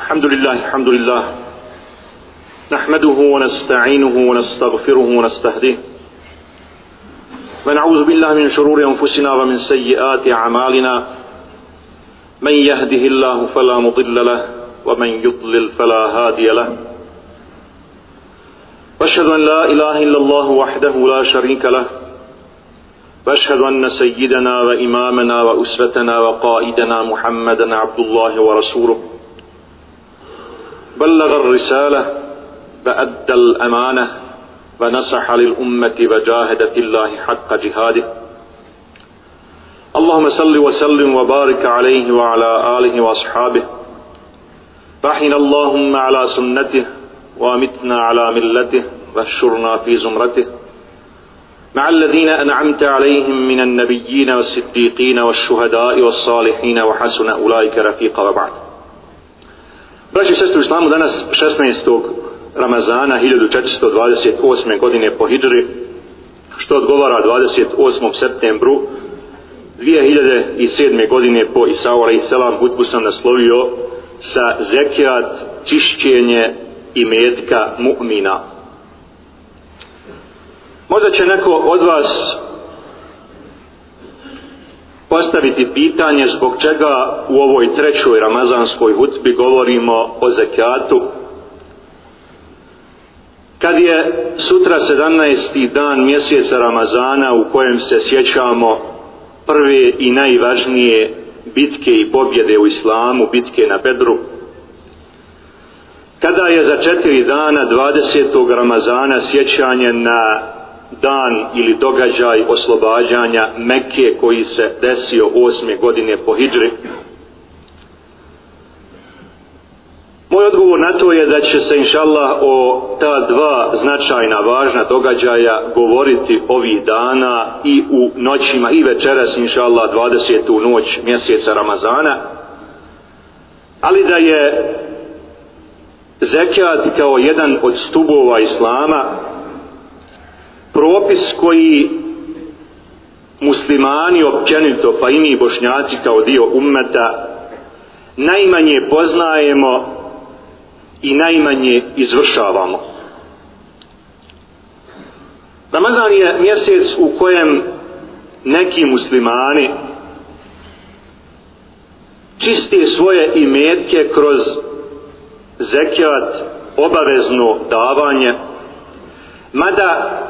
الحمد لله الحمد لله نحمده ونستعينه ونستغفره ونستهديه ونعوذ بالله من شرور أنفسنا ومن سيئات أعمالنا من يهده الله فلا مضل له ومن يضلل فلا هادي له واشهد أن لا إله إلا الله وحده لا شريك له واشهد أن سيدنا وإمامنا وأسرتنا وقائدنا محمدا عبد الله ورسوله بلغ الرسالة فأدى الأمانة ونصح للأمة وجاهد في الله حق جهاده اللهم صل وسلم وبارك عليه وعلى آله وأصحابه رحنا اللهم على سنته وامتنا على ملته واحشرنا في زمرته مع الذين أنعمت عليهم من النبيين والصديقين والشهداء والصالحين وحسن أولئك رفيق وبعد Braći sestri u islamu danas 16. Ramazana 1428. godine po Hidri, što odgovara 28. septembru 2007. godine po Isaura i Selam hutbu sam naslovio sa zekijat čišćenje i metka mu'mina. Možda će neko od vas postaviti pitanje zbog čega u ovoj trećoj ramazanskoj hutbi govorimo o zekatu. Kad je sutra 17. dan mjeseca Ramazana u kojem se sjećamo prve i najvažnije bitke i pobjede u islamu, bitke na Bedru, kada je za četiri dana 20. Ramazana sjećanje na dan ili događaj oslobađanja Mekke koji se desio osme godine po Hidri. Moj odgovor na to je da će se inšallah o ta dva značajna važna događaja govoriti ovih dana i u noćima i večeras inšallah 20. noć mjeseca Ramazana. Ali da je zekijat kao jedan od stubova Islama propis koji muslimani općenito pa i mi bošnjaci kao dio ummeta najmanje poznajemo i najmanje izvršavamo. Ramazan je mjesec u kojem neki muslimani čiste svoje imetke kroz zekijat obavezno davanje mada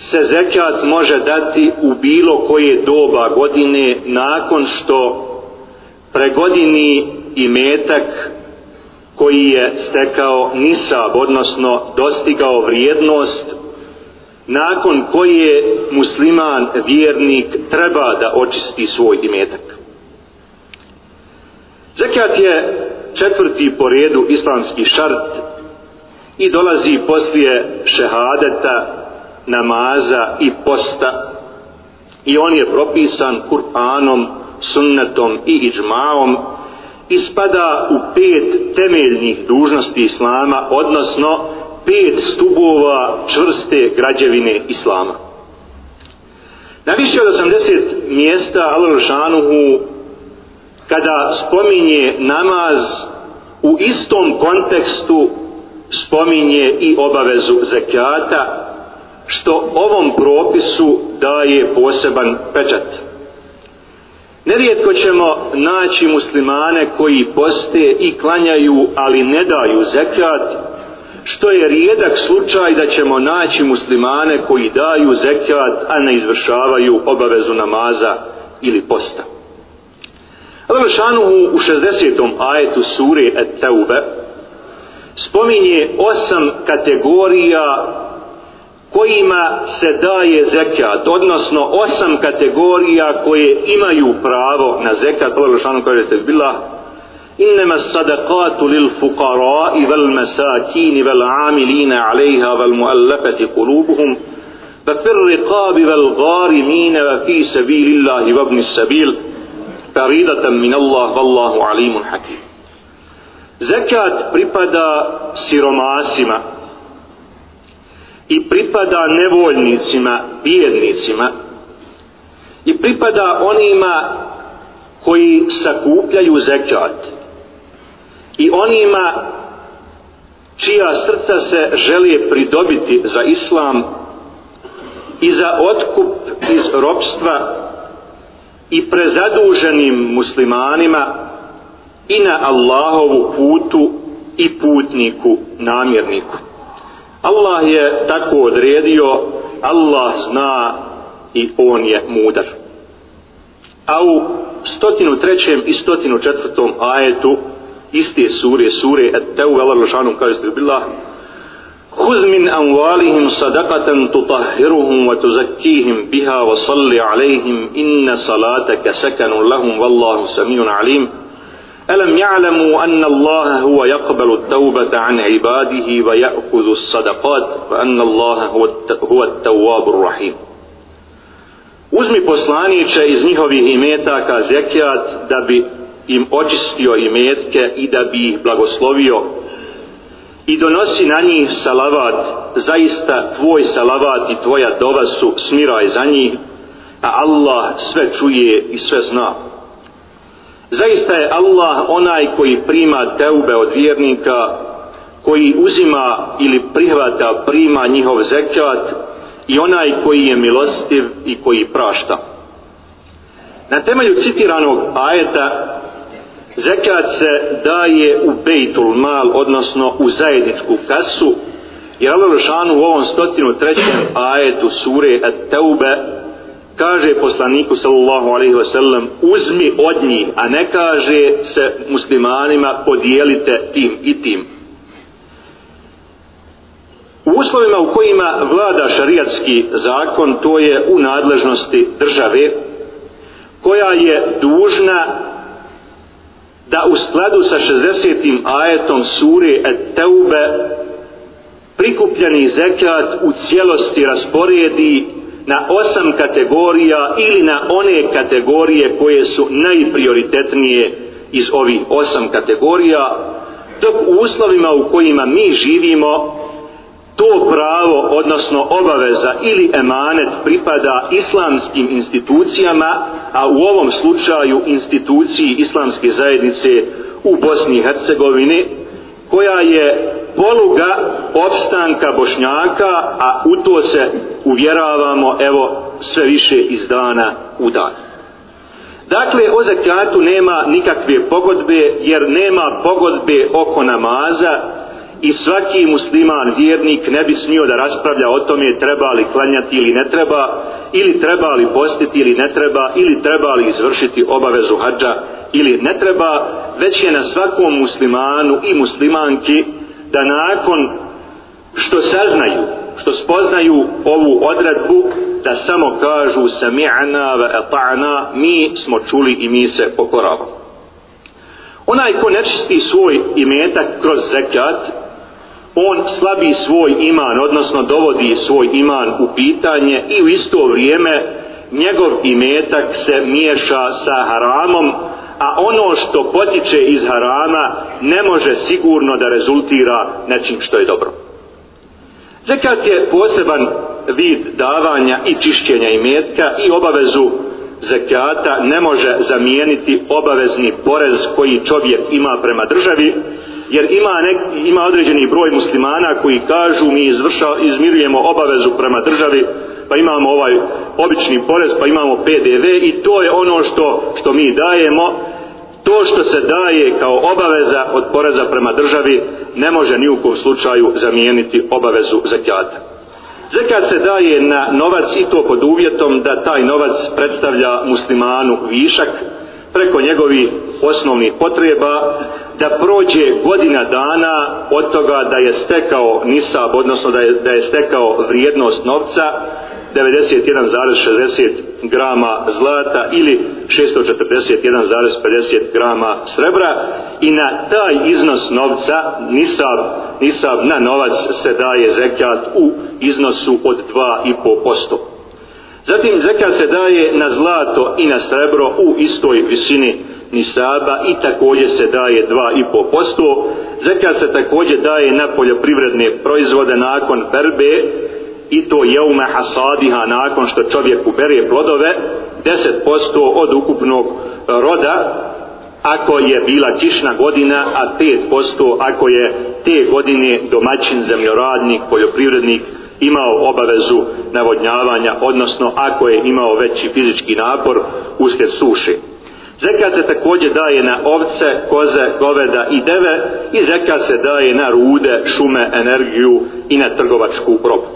se zekat može dati u bilo koje doba godine nakon što pregodini i metak koji je stekao nisab, odnosno dostigao vrijednost, nakon koji je musliman vjernik treba da očisti svoj imetak. Zekat je četvrti po redu islamski šart i dolazi poslije šehadeta namaza i posta i on je propisan Kur'anom, sunnetom i iđmaom i spada u pet temeljnih dužnosti Islama, odnosno pet stubova čvrste građevine Islama. Na više od 80 mjesta Allah Žanuhu kada spominje namaz u istom kontekstu spominje i obavezu zekata što ovom propisu daje poseban pečat. Nerijetko ćemo naći muslimane koji poste i klanjaju, ali ne daju zekat, što je rijedak slučaj da ćemo naći muslimane koji daju zekat, a ne izvršavaju obavezu namaza ili posta. Al-Rašanu u 60. ajetu suri et Teube spominje osam kategorija kojima se daje zekat, odnosno osam kategorija koje imaju pravo na zekat, Allah Žešanu kaže se bila, innema sadakatu lil fukarai vel mesakini vel amilina alejha vel muallafati kulubuhum, fa fir riqabi vel gharimina fa fi sabilillahi wa ibnis sabil faridatan min Allah wallahu alimun hakim zakat pripada siromasima i pripada nevoljnicima, bijednicima i pripada onima koji sakupljaju zekat i onima čija srca se želije pridobiti za islam i za otkup iz ropstva i prezaduženim muslimanima i na Allahovu putu i putniku namjerniku. Allah je tako odredio, Allah zna i on je mudar. A u 103. i 104. ajetu iste sure, sure Ettevu, Allah lošanom kaže se ljubillah, Huz min anvalihim sadakatan tutahhiruhum wa tuzakkihim biha wa salli alaihim inna salataka sekanu lahum wallahu samijun alim. ألم يعلموا أن الله هو يقبل التوبة عن عباده ويأخذ الصدقات وأن الله هو التواب الرحيم Uzmi poslaniće iz njihovih imetaka zekijat da bi im očistio imetke i da bi ih blagoslovio i donosi na njih salavat, zaista tvoj salavat i tvoja dova su smiraj za njih, a Allah sve čuje i sve zna. Zaista je Allah onaj koji prima teube od vjernika, koji uzima ili prihvata prima njihov zekat i onaj koji je milostiv i koji prašta. Na temelju citiranog ajeta, zekat se daje u bejtul mal, odnosno u zajedničku kasu, jer Allah u ovom 103. ajetu sure At-Taube kaže poslaniku sallallahu alaihi wa sallam uzmi od njih, a ne kaže se muslimanima podijelite tim i tim. U uslovima u kojima vlada šariatski zakon, to je u nadležnosti države, koja je dužna da u skladu sa 60. ajetom suri Eteube prikupljeni zekat u cijelosti rasporedi na osam kategorija ili na one kategorije koje su najprioritetnije iz ovih osam kategorija, dok u uslovima u kojima mi živimo to pravo, odnosno obaveza ili emanet pripada islamskim institucijama, a u ovom slučaju instituciji islamske zajednice u Bosni i Hercegovini, koja je poluga opstanka bošnjaka, a u to se uvjeravamo evo sve više iz dana u dan. Dakle, o zakatu nema nikakve pogodbe, jer nema pogodbe oko namaza, i svaki musliman vjernik ne bi smio da raspravlja o tome treba li klanjati ili ne treba, ili treba li postiti ili ne treba, ili treba li izvršiti obavezu hađa ili ne treba, već je na svakom muslimanu i muslimanki da nakon što saznaju, što spoznaju ovu odredbu, da samo kažu sami'na ve ata'na, mi smo čuli i mi se pokoravamo. Onaj ko nečisti svoj imetak kroz zekat, on slabi svoj iman, odnosno dovodi svoj iman u pitanje i u isto vrijeme njegov imetak se miješa sa haramom, a ono što potiče iz harama ne može sigurno da rezultira nečim što je dobro. Zekat je poseban vid davanja i čišćenja imetka i obavezu zekata ne može zamijeniti obavezni porez koji čovjek ima prema državi, jer ima, nek, ima određeni broj muslimana koji kažu mi izvrša, izmirujemo obavezu prema državi pa imamo ovaj obični porez pa imamo PDV i to je ono što, što mi dajemo to što se daje kao obaveza od poreza prema državi ne može ni u kom slučaju zamijeniti obavezu zekijata zekijat se daje na novac i to pod uvjetom da taj novac predstavlja muslimanu višak preko njegovi osnovnih potreba da prođe godina dana od toga da je stekao nisab, odnosno da je, da je stekao vrijednost novca 91,60 grama zlata ili 641,50 grama srebra i na taj iznos novca nisab, nisab na novac se daje zekat u iznosu od 2,5%. Zatim zekat se daje na zlato i na srebro u istoj visini nisaba i također se daje 2,5%. Zekat se također daje na poljoprivredne proizvode nakon perbe i to jeume hasadiha nakon što čovjek ubere plodove 10% od ukupnog roda ako je bila kišna godina, a 5% ako je te godine domaćin zemljoradnik, poljoprivrednik, imao obavezu navodnjavanja, odnosno ako je imao veći fizički napor uslijed suše. Zekat se također daje na ovce, koze, goveda i deve i zekat se daje na rude, šume, energiju i na trgovačku robu.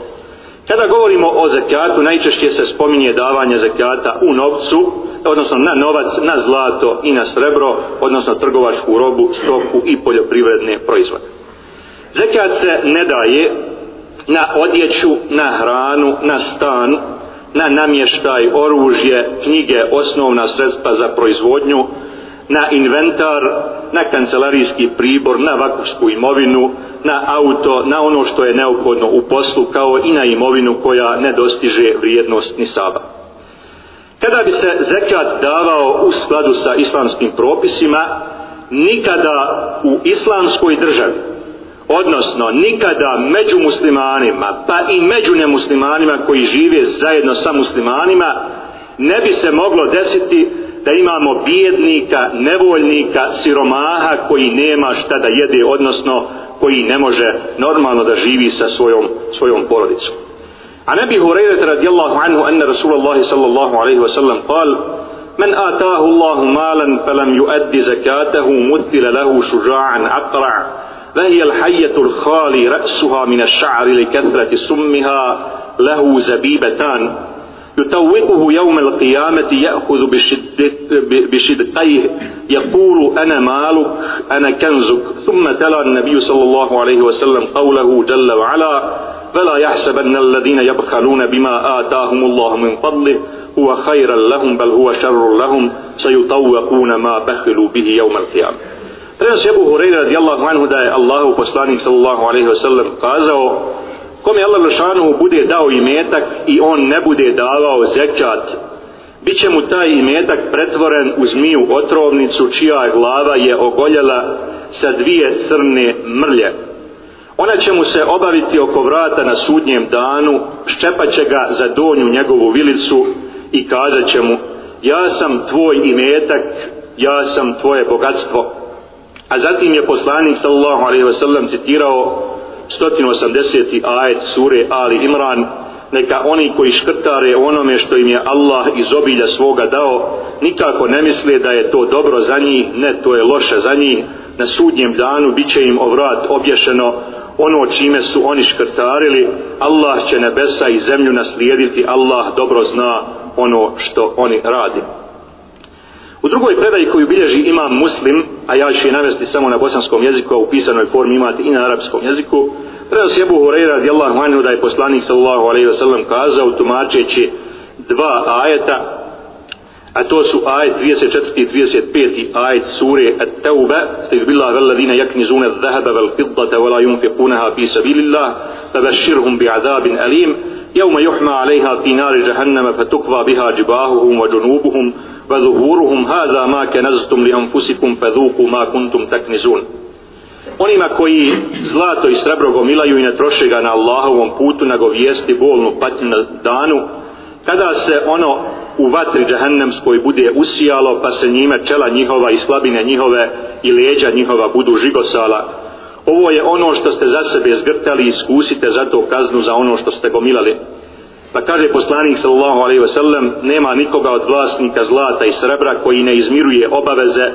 Kada govorimo o zekatu, najčešće se spominje davanje zekata u novcu, odnosno na novac, na zlato i na srebro, odnosno trgovačku robu, stoku i poljoprivredne proizvode. Zekat se ne daje na odjeću, na hranu, na stan, na namještaj, oružje, knjige, osnovna sredstva za proizvodnju, na inventar, na kancelarijski pribor, na vakufsku imovinu, na auto, na ono što je neophodno u poslu, kao i na imovinu koja ne dostiže vrijednost ni saba. Kada bi se zekat davao u skladu sa islamskim propisima, nikada u islamskoj državi, odnosno nikada među muslimanima, pa i među nemuslimanima koji žive zajedno sa muslimanima, ne bi se moglo desiti da imamo bijednika, nevoljnika, siromaha koji nema šta da jede, odnosno koji ne može normalno da živi sa svojom, svojom porodicom. A ne bi Hureyret radijallahu anhu anna Rasulullahi sallallahu alaihi wa sallam kal Men atahu Allahu malan falam yuaddi zakatahu mudbila lahu šuža'an aqra'a ما هي الحية الخالي رأسها من الشعر لكثرة سمها له زبيبتان يتوقه يوم القيامة يأخذ بشد بشدقيه يقول أنا مالك أنا كنزك ثم تلا النبي صلى الله عليه وسلم قوله جل وعلا فلا يحسبن الذين يبخلون بما آتاهم الله من فضله هو خيرا لهم بل هو شر لهم سيطوقون ما بخلوا به يوم القيامه Prenos je Ebu Hureyre radijallahu anhu da je Allahu poslanik sallallahu alaihi wa sallam kazao kom je Allah lešanu bude dao imetak i on ne bude davao zekat bit će mu taj imetak pretvoren u zmiju otrovnicu čija glava je ogoljela sa dvije crne mrlje ona će mu se obaviti oko vrata na sudnjem danu ščepat će ga za donju njegovu vilicu i kazat će mu ja sam tvoj imetak ja sam tvoje bogatstvo A zatim je poslanik sallallahu alaihi wasallam citirao 180. ajet sure Ali Imran neka oni koji škrtare onome što im je Allah iz obilja svoga dao nikako ne misle da je to dobro za njih, ne to je loše za njih na sudnjem danu bit će im ovrat obješeno ono čime su oni škrtarili Allah će nebesa i zemlju naslijediti Allah dobro zna ono što oni radili U drugoj predaji koju bilježi imam muslim, a ja ću je navesti samo na bosanskom jeziku, a u pisanoj formi imate i na arapskom jeziku, predao se Ebu Hureyra radijallahu anhu da je poslanik sallallahu alaihi wasallam kazao tumačeći dva ajeta, a to su ajet 34. i 35. ajet sure At-Tawba, stih billah veladine jaknizune zahaba vel fiddata vela yunfiqunaha fi sabilillah, tabashirhum bi azabin alim, jevma juhma alaiha fi nari jahannama fatukva biha džibahuhum wa džunubuhum, وَذُهُورُهُمْ هَذَا مَا كَنَزْتُمْ لِأَنْفُسِكُمْ فَذُوقُوا مَا كُنْتُمْ تَكْنِزُونَ Onima koji zlato i srebro gomilaju i ne troše ga na Allahovom putu, nego vijesti bolnu patnju na danu, kada se ono u vatri džahennemskoj bude usijalo, pa se njime čela njihova i slabine njihove i leđa njihova budu žigosala, ovo je ono što ste za sebe zgrtali i iskusite za to kaznu za ono što ste gomilali. Pa kaže poslanik sallallahu alaihi ve sellem, nema nikoga od vlasnika zlata i srebra koji ne izmiruje obaveze,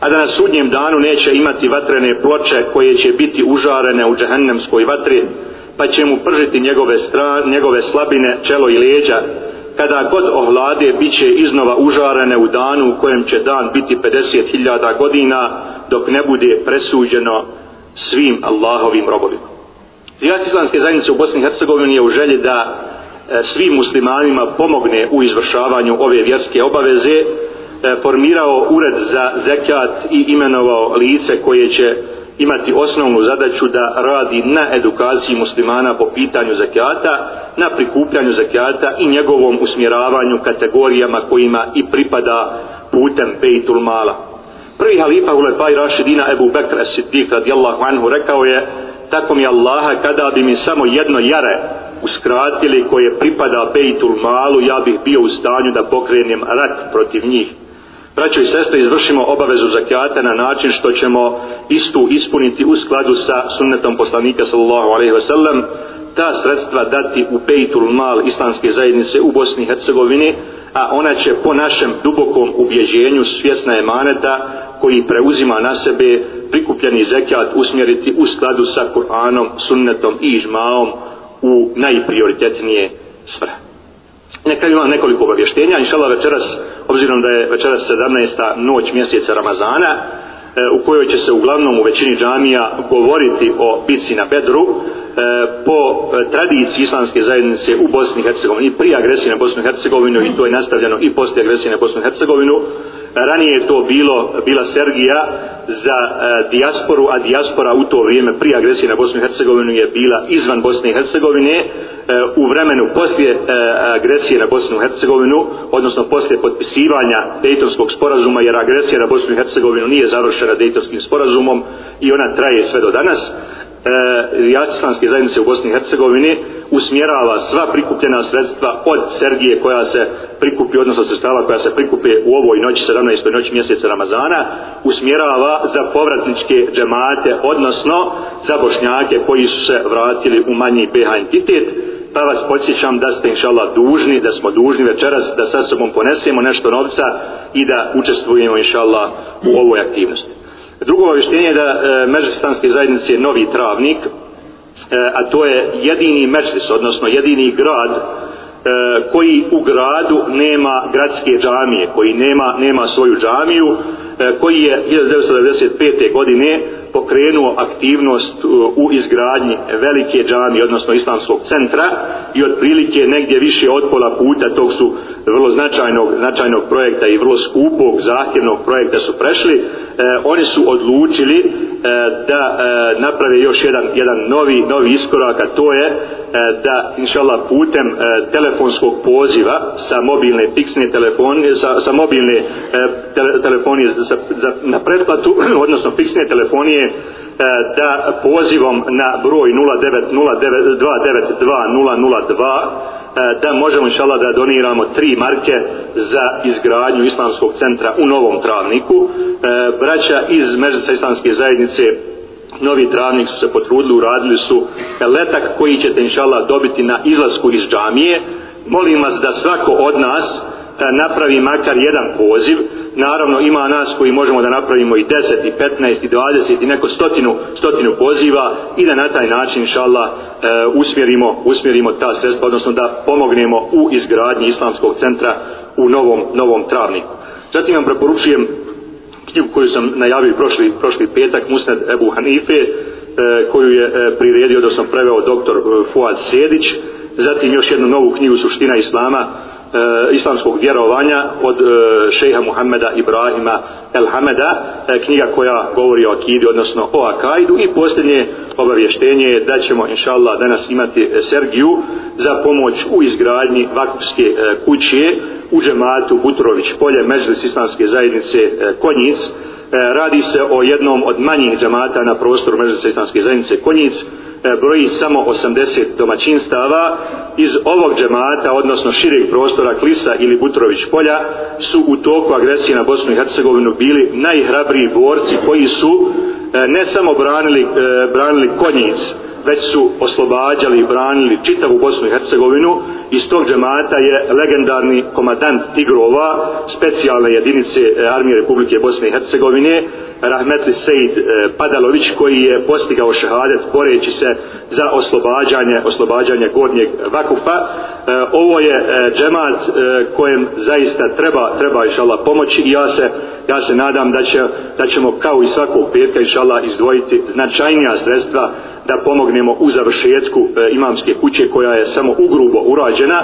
a da na sudnjem danu neće imati vatrene ploče koje će biti užarene u džahennemskoj vatri, pa će mu pržiti njegove, stra, njegove slabine, čelo i leđa, kada god ohlade bit će iznova užarene u danu u kojem će dan biti 50.000 godina dok ne bude presuđeno svim Allahovim robovima. Rijac islamske zajednice u Bosni i Hercegovini je u želji da E, svim muslimanima pomogne u izvršavanju ove vjerske obaveze, e, formirao ured za zekat i imenovao lice koje će imati osnovnu zadaću da radi na edukaciji muslimana po pitanju zekijata, na prikupljanju zekijata i njegovom usmjeravanju kategorijama kojima i pripada putem Bejtul Mala. Prvi halifa Ulefaj Rašidina Ebu Bekr Siddiq radijallahu anhu rekao je tako mi Allaha kada bi mi samo jedno jare uskratili koje pripada Bejtul Malu, ja bih bio u stanju da pokrenem rat protiv njih. Braćo i sestre, izvršimo obavezu zakijata na način što ćemo istu ispuniti u skladu sa sunnetom poslanika sallallahu alaihi wasallam, ta sredstva dati u Bejtul Mal islamske zajednice u Bosni i Hercegovini, a ona će po našem dubokom ubjeđenju svjesna emaneta koji preuzima na sebe prikupljeni zekijat usmjeriti u skladu sa Kur'anom, sunnetom i ižmaom u najprioritetnije svrhe. Neka imam nekoliko obavještenja, inšala večeras, obzirom da je večeras 17. noć mjeseca Ramazana, e, u kojoj će se uglavnom u većini džamija govoriti o bici na bedru, e, po e, tradiciji islamske zajednice u Bosni i Hercegovini pri agresiji na Bosnu i Hercegovinu i to je nastavljeno i posle agresije na Bosnu i Hercegovinu ranije je to bilo bila Sergija za e, dijasporu a dijaspora u to vrijeme pri agresiji na Bosnu i Hercegovinu je bila izvan Bosne i Hercegovine e, u vremenu poslije e, agresije na Bosnu i Hercegovinu odnosno poslije potpisivanja Dejtonskog sporazuma jer agresija na Bosnu i Hercegovinu nije završena Dejtonskim sporazumom i ona traje sve do danas e, jasislamske zajednice u Bosni i Hercegovini usmjerava sva prikupljena sredstva od Sergije koja se prikupi, odnosno sredstava koja se prikupi u ovoj noći, 17. noći mjeseca Ramazana, usmjerava za povratničke džemate, odnosno za bošnjake koji su se vratili u manji BH entitet, pa vas podsjećam da ste inšallah dužni, da smo dužni večeras da sa sobom ponesemo nešto novca i da učestvujemo inšallah u ovoj aktivnosti. Drugo obavještenje je da e, međuslamske zajednice je novi travnik, e, a to je jedini međlis, odnosno jedini grad e, koji u gradu nema gradske džamije, koji nema, nema svoju džamiju, e, koji je 1995. godine pokrenuo aktivnost e, u izgradnji velike džami, odnosno islamskog centra i otprilike negdje više od pola puta tog su vrlo značajnog, značajnog projekta i vrlo skupog, zahtjevnog projekta su prešli, e, oni su odlučili e, da e, naprave još jedan, jedan novi, novi iskorak, a to je e, da inšallah putem e, telefonskog poziva sa mobilne fiksne telefonije sa, sa mobilne e, te, telefonije za, za, na pretplatu odnosno fiksne telefonije E, da pozivom na broj 0909292002 e, da možemo inšala da doniramo tri marke za izgradnju islamskog centra u Novom Travniku. E, braća iz Mežica islamske zajednice Novi Travnik su se potrudili, uradili su letak koji ćete inšala dobiti na izlasku iz džamije. Molim vas da svako od nas napravi makar jedan poziv. Naravno ima nas koji možemo da napravimo i 10 i 15 i 20 i neko stotinu, stotinu poziva i da na taj način inshallah e, usmjerimo usmjerimo ta sredstva odnosno da pomognemo u izgradnji islamskog centra u novom novom travniku. Zatim vam preporučujem knjigu koju sam najavio prošli, prošli petak, Musned Ebu Hanife, e, koju je e, priredio, odnosno preveo doktor Fuad Sedić, zatim još jednu novu knjigu Suština Islama, e, islamskog vjerovanja od e, šeha Muhammeda Ibrahima El Hameda, e, knjiga koja govori o akidu, odnosno o akajdu i posljednje obavještenje je da ćemo inša Allah danas imati Sergiju za pomoć u izgradnji vakupske e, kuće u džematu Butrović polje Međlis islamske zajednice e, Konjic, E, radi se o jednom od manjih džamata na prostoru Mrzice islamske zajednice Konjic, e, broji samo 80 domaćinstava. Iz ovog džemata, odnosno širih prostora Klisa ili Butrović polja, su u toku agresije na Bosnu i Hercegovinu bili najhrabriji borci koji su e, ne samo branili, branili Konjic, već su oslobađali i branili čitavu Bosnu i Hercegovinu, iz tog džemata je legendarni komadant Tigrova, specijalne jedinice e, Armije Republike Bosne i Hercegovine, Rahmetli Sejid e, Padalović, koji je postigao šehadet boreći se za oslobađanje, oslobađanje gornjeg vakufa. E, ovo je e, džemat e, kojem zaista treba treba inshallah pomoći i ja se ja se nadam da će da ćemo kao i svakog petka inshallah izdvojiti značajnija sredstva da pomognemo u završetku imamske kuće koja je samo ugrubo urađena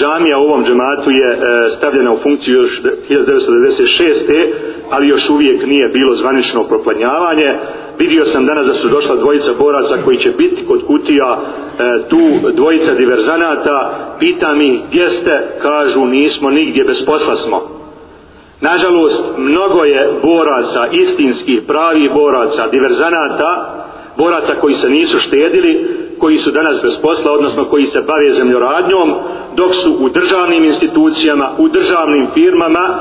džamija u ovom džematu je e, stavljena u funkciju još 1996. ali još uvijek nije bilo zvanično proplanjavanje. Vidio sam danas da su došla dvojica boraca koji će biti kod kutija e, tu dvojica diverzanata. Pita mi gdje ste? Kažu nismo nigdje bez posla smo. Nažalost, mnogo je boraca, istinskih, pravih boraca, diverzanata, boraca koji se nisu štedili, koji su danas bez posla, odnosno koji se bave zemljoradnjom, dok su u državnim institucijama, u državnim firmama e,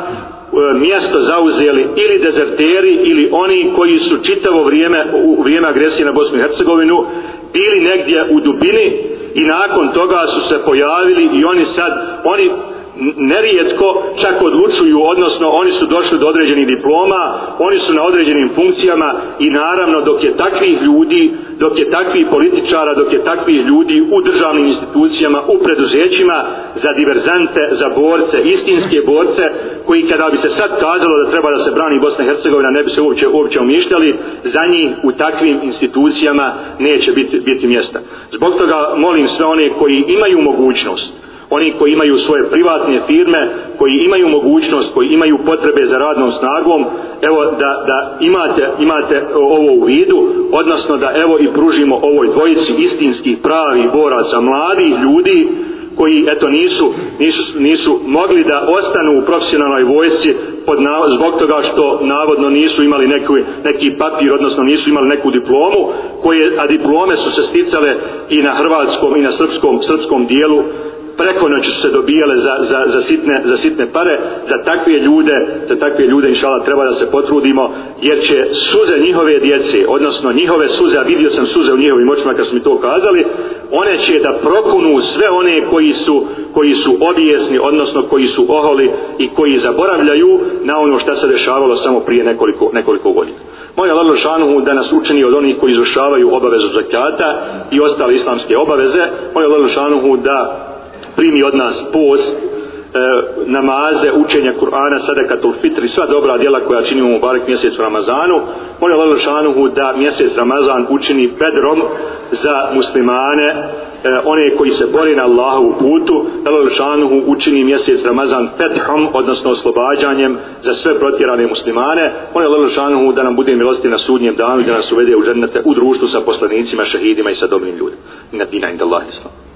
mjesto zauzeli ili dezerteri ili oni koji su čitavo vrijeme u vrijeme agresije na Bosnu i Hercegovinu bili negdje u dubini i nakon toga su se pojavili i oni sad, oni nerijetko čak odlučuju, odnosno oni su došli do određenih diploma, oni su na određenim funkcijama i naravno dok je takvih ljudi, dok je takvih političara, dok je takvih ljudi u državnim institucijama, u preduzećima za diverzante, za borce, istinske borce, koji kada bi se sad kazalo da treba da se brani Bosna i Hercegovina, ne bi se uopće, uopće umišljali, za njih u takvim institucijama neće biti, biti mjesta. Zbog toga molim sve one koji imaju mogućnost, oni koji imaju svoje privatne firme, koji imaju mogućnost, koji imaju potrebe za radnom snagom, evo da, da imate, imate ovo u vidu, odnosno da evo i pružimo ovoj dvojici istinski pravi boraca, mladi ljudi koji eto nisu, nisu, nisu mogli da ostanu u profesionalnoj vojsci pod na, zbog toga što navodno nisu imali neki, neki papir, odnosno nisu imali neku diplomu, koje, a diplome su se sticale i na hrvatskom i na srpskom, srpskom dijelu preko noći su se dobijale za, za, za, sitne, za sitne pare, za takve ljude, za takve ljude inšala treba da se potrudimo, jer će suze njihove djece, odnosno njihove suze, a vidio sam suze u njihovim očima kad su mi to kazali, one će da prokunu sve one koji su, koji su obijesni, odnosno koji su oholi i koji zaboravljaju na ono što se dešavalo samo prije nekoliko, nekoliko godina. Moja Lalo Šanuhu da nas učini od onih koji izušavaju obavezu zakata i ostale islamske obaveze. Moja Lalo Šanuhu da primi od nas poz e, namaze, učenje Kur'ana, sadakatul fitri, sva dobra djela koja činimo u barek mjesec u Ramazanu. Molim Allah Lšanuhu da mjesec Ramazan učini bedrom za muslimane, e, one koji se bori na Allahu u putu. Allah Lšanuhu učini mjesec Ramazan fethom, odnosno oslobađanjem za sve protjerane muslimane. Molim Allah Lšanuhu da nam bude milosti na sudnjem danu i da nas uvede u žernete u društvu sa poslanicima, šehidima i sa dobrim ljudima. Nadina inda Allah, Islam.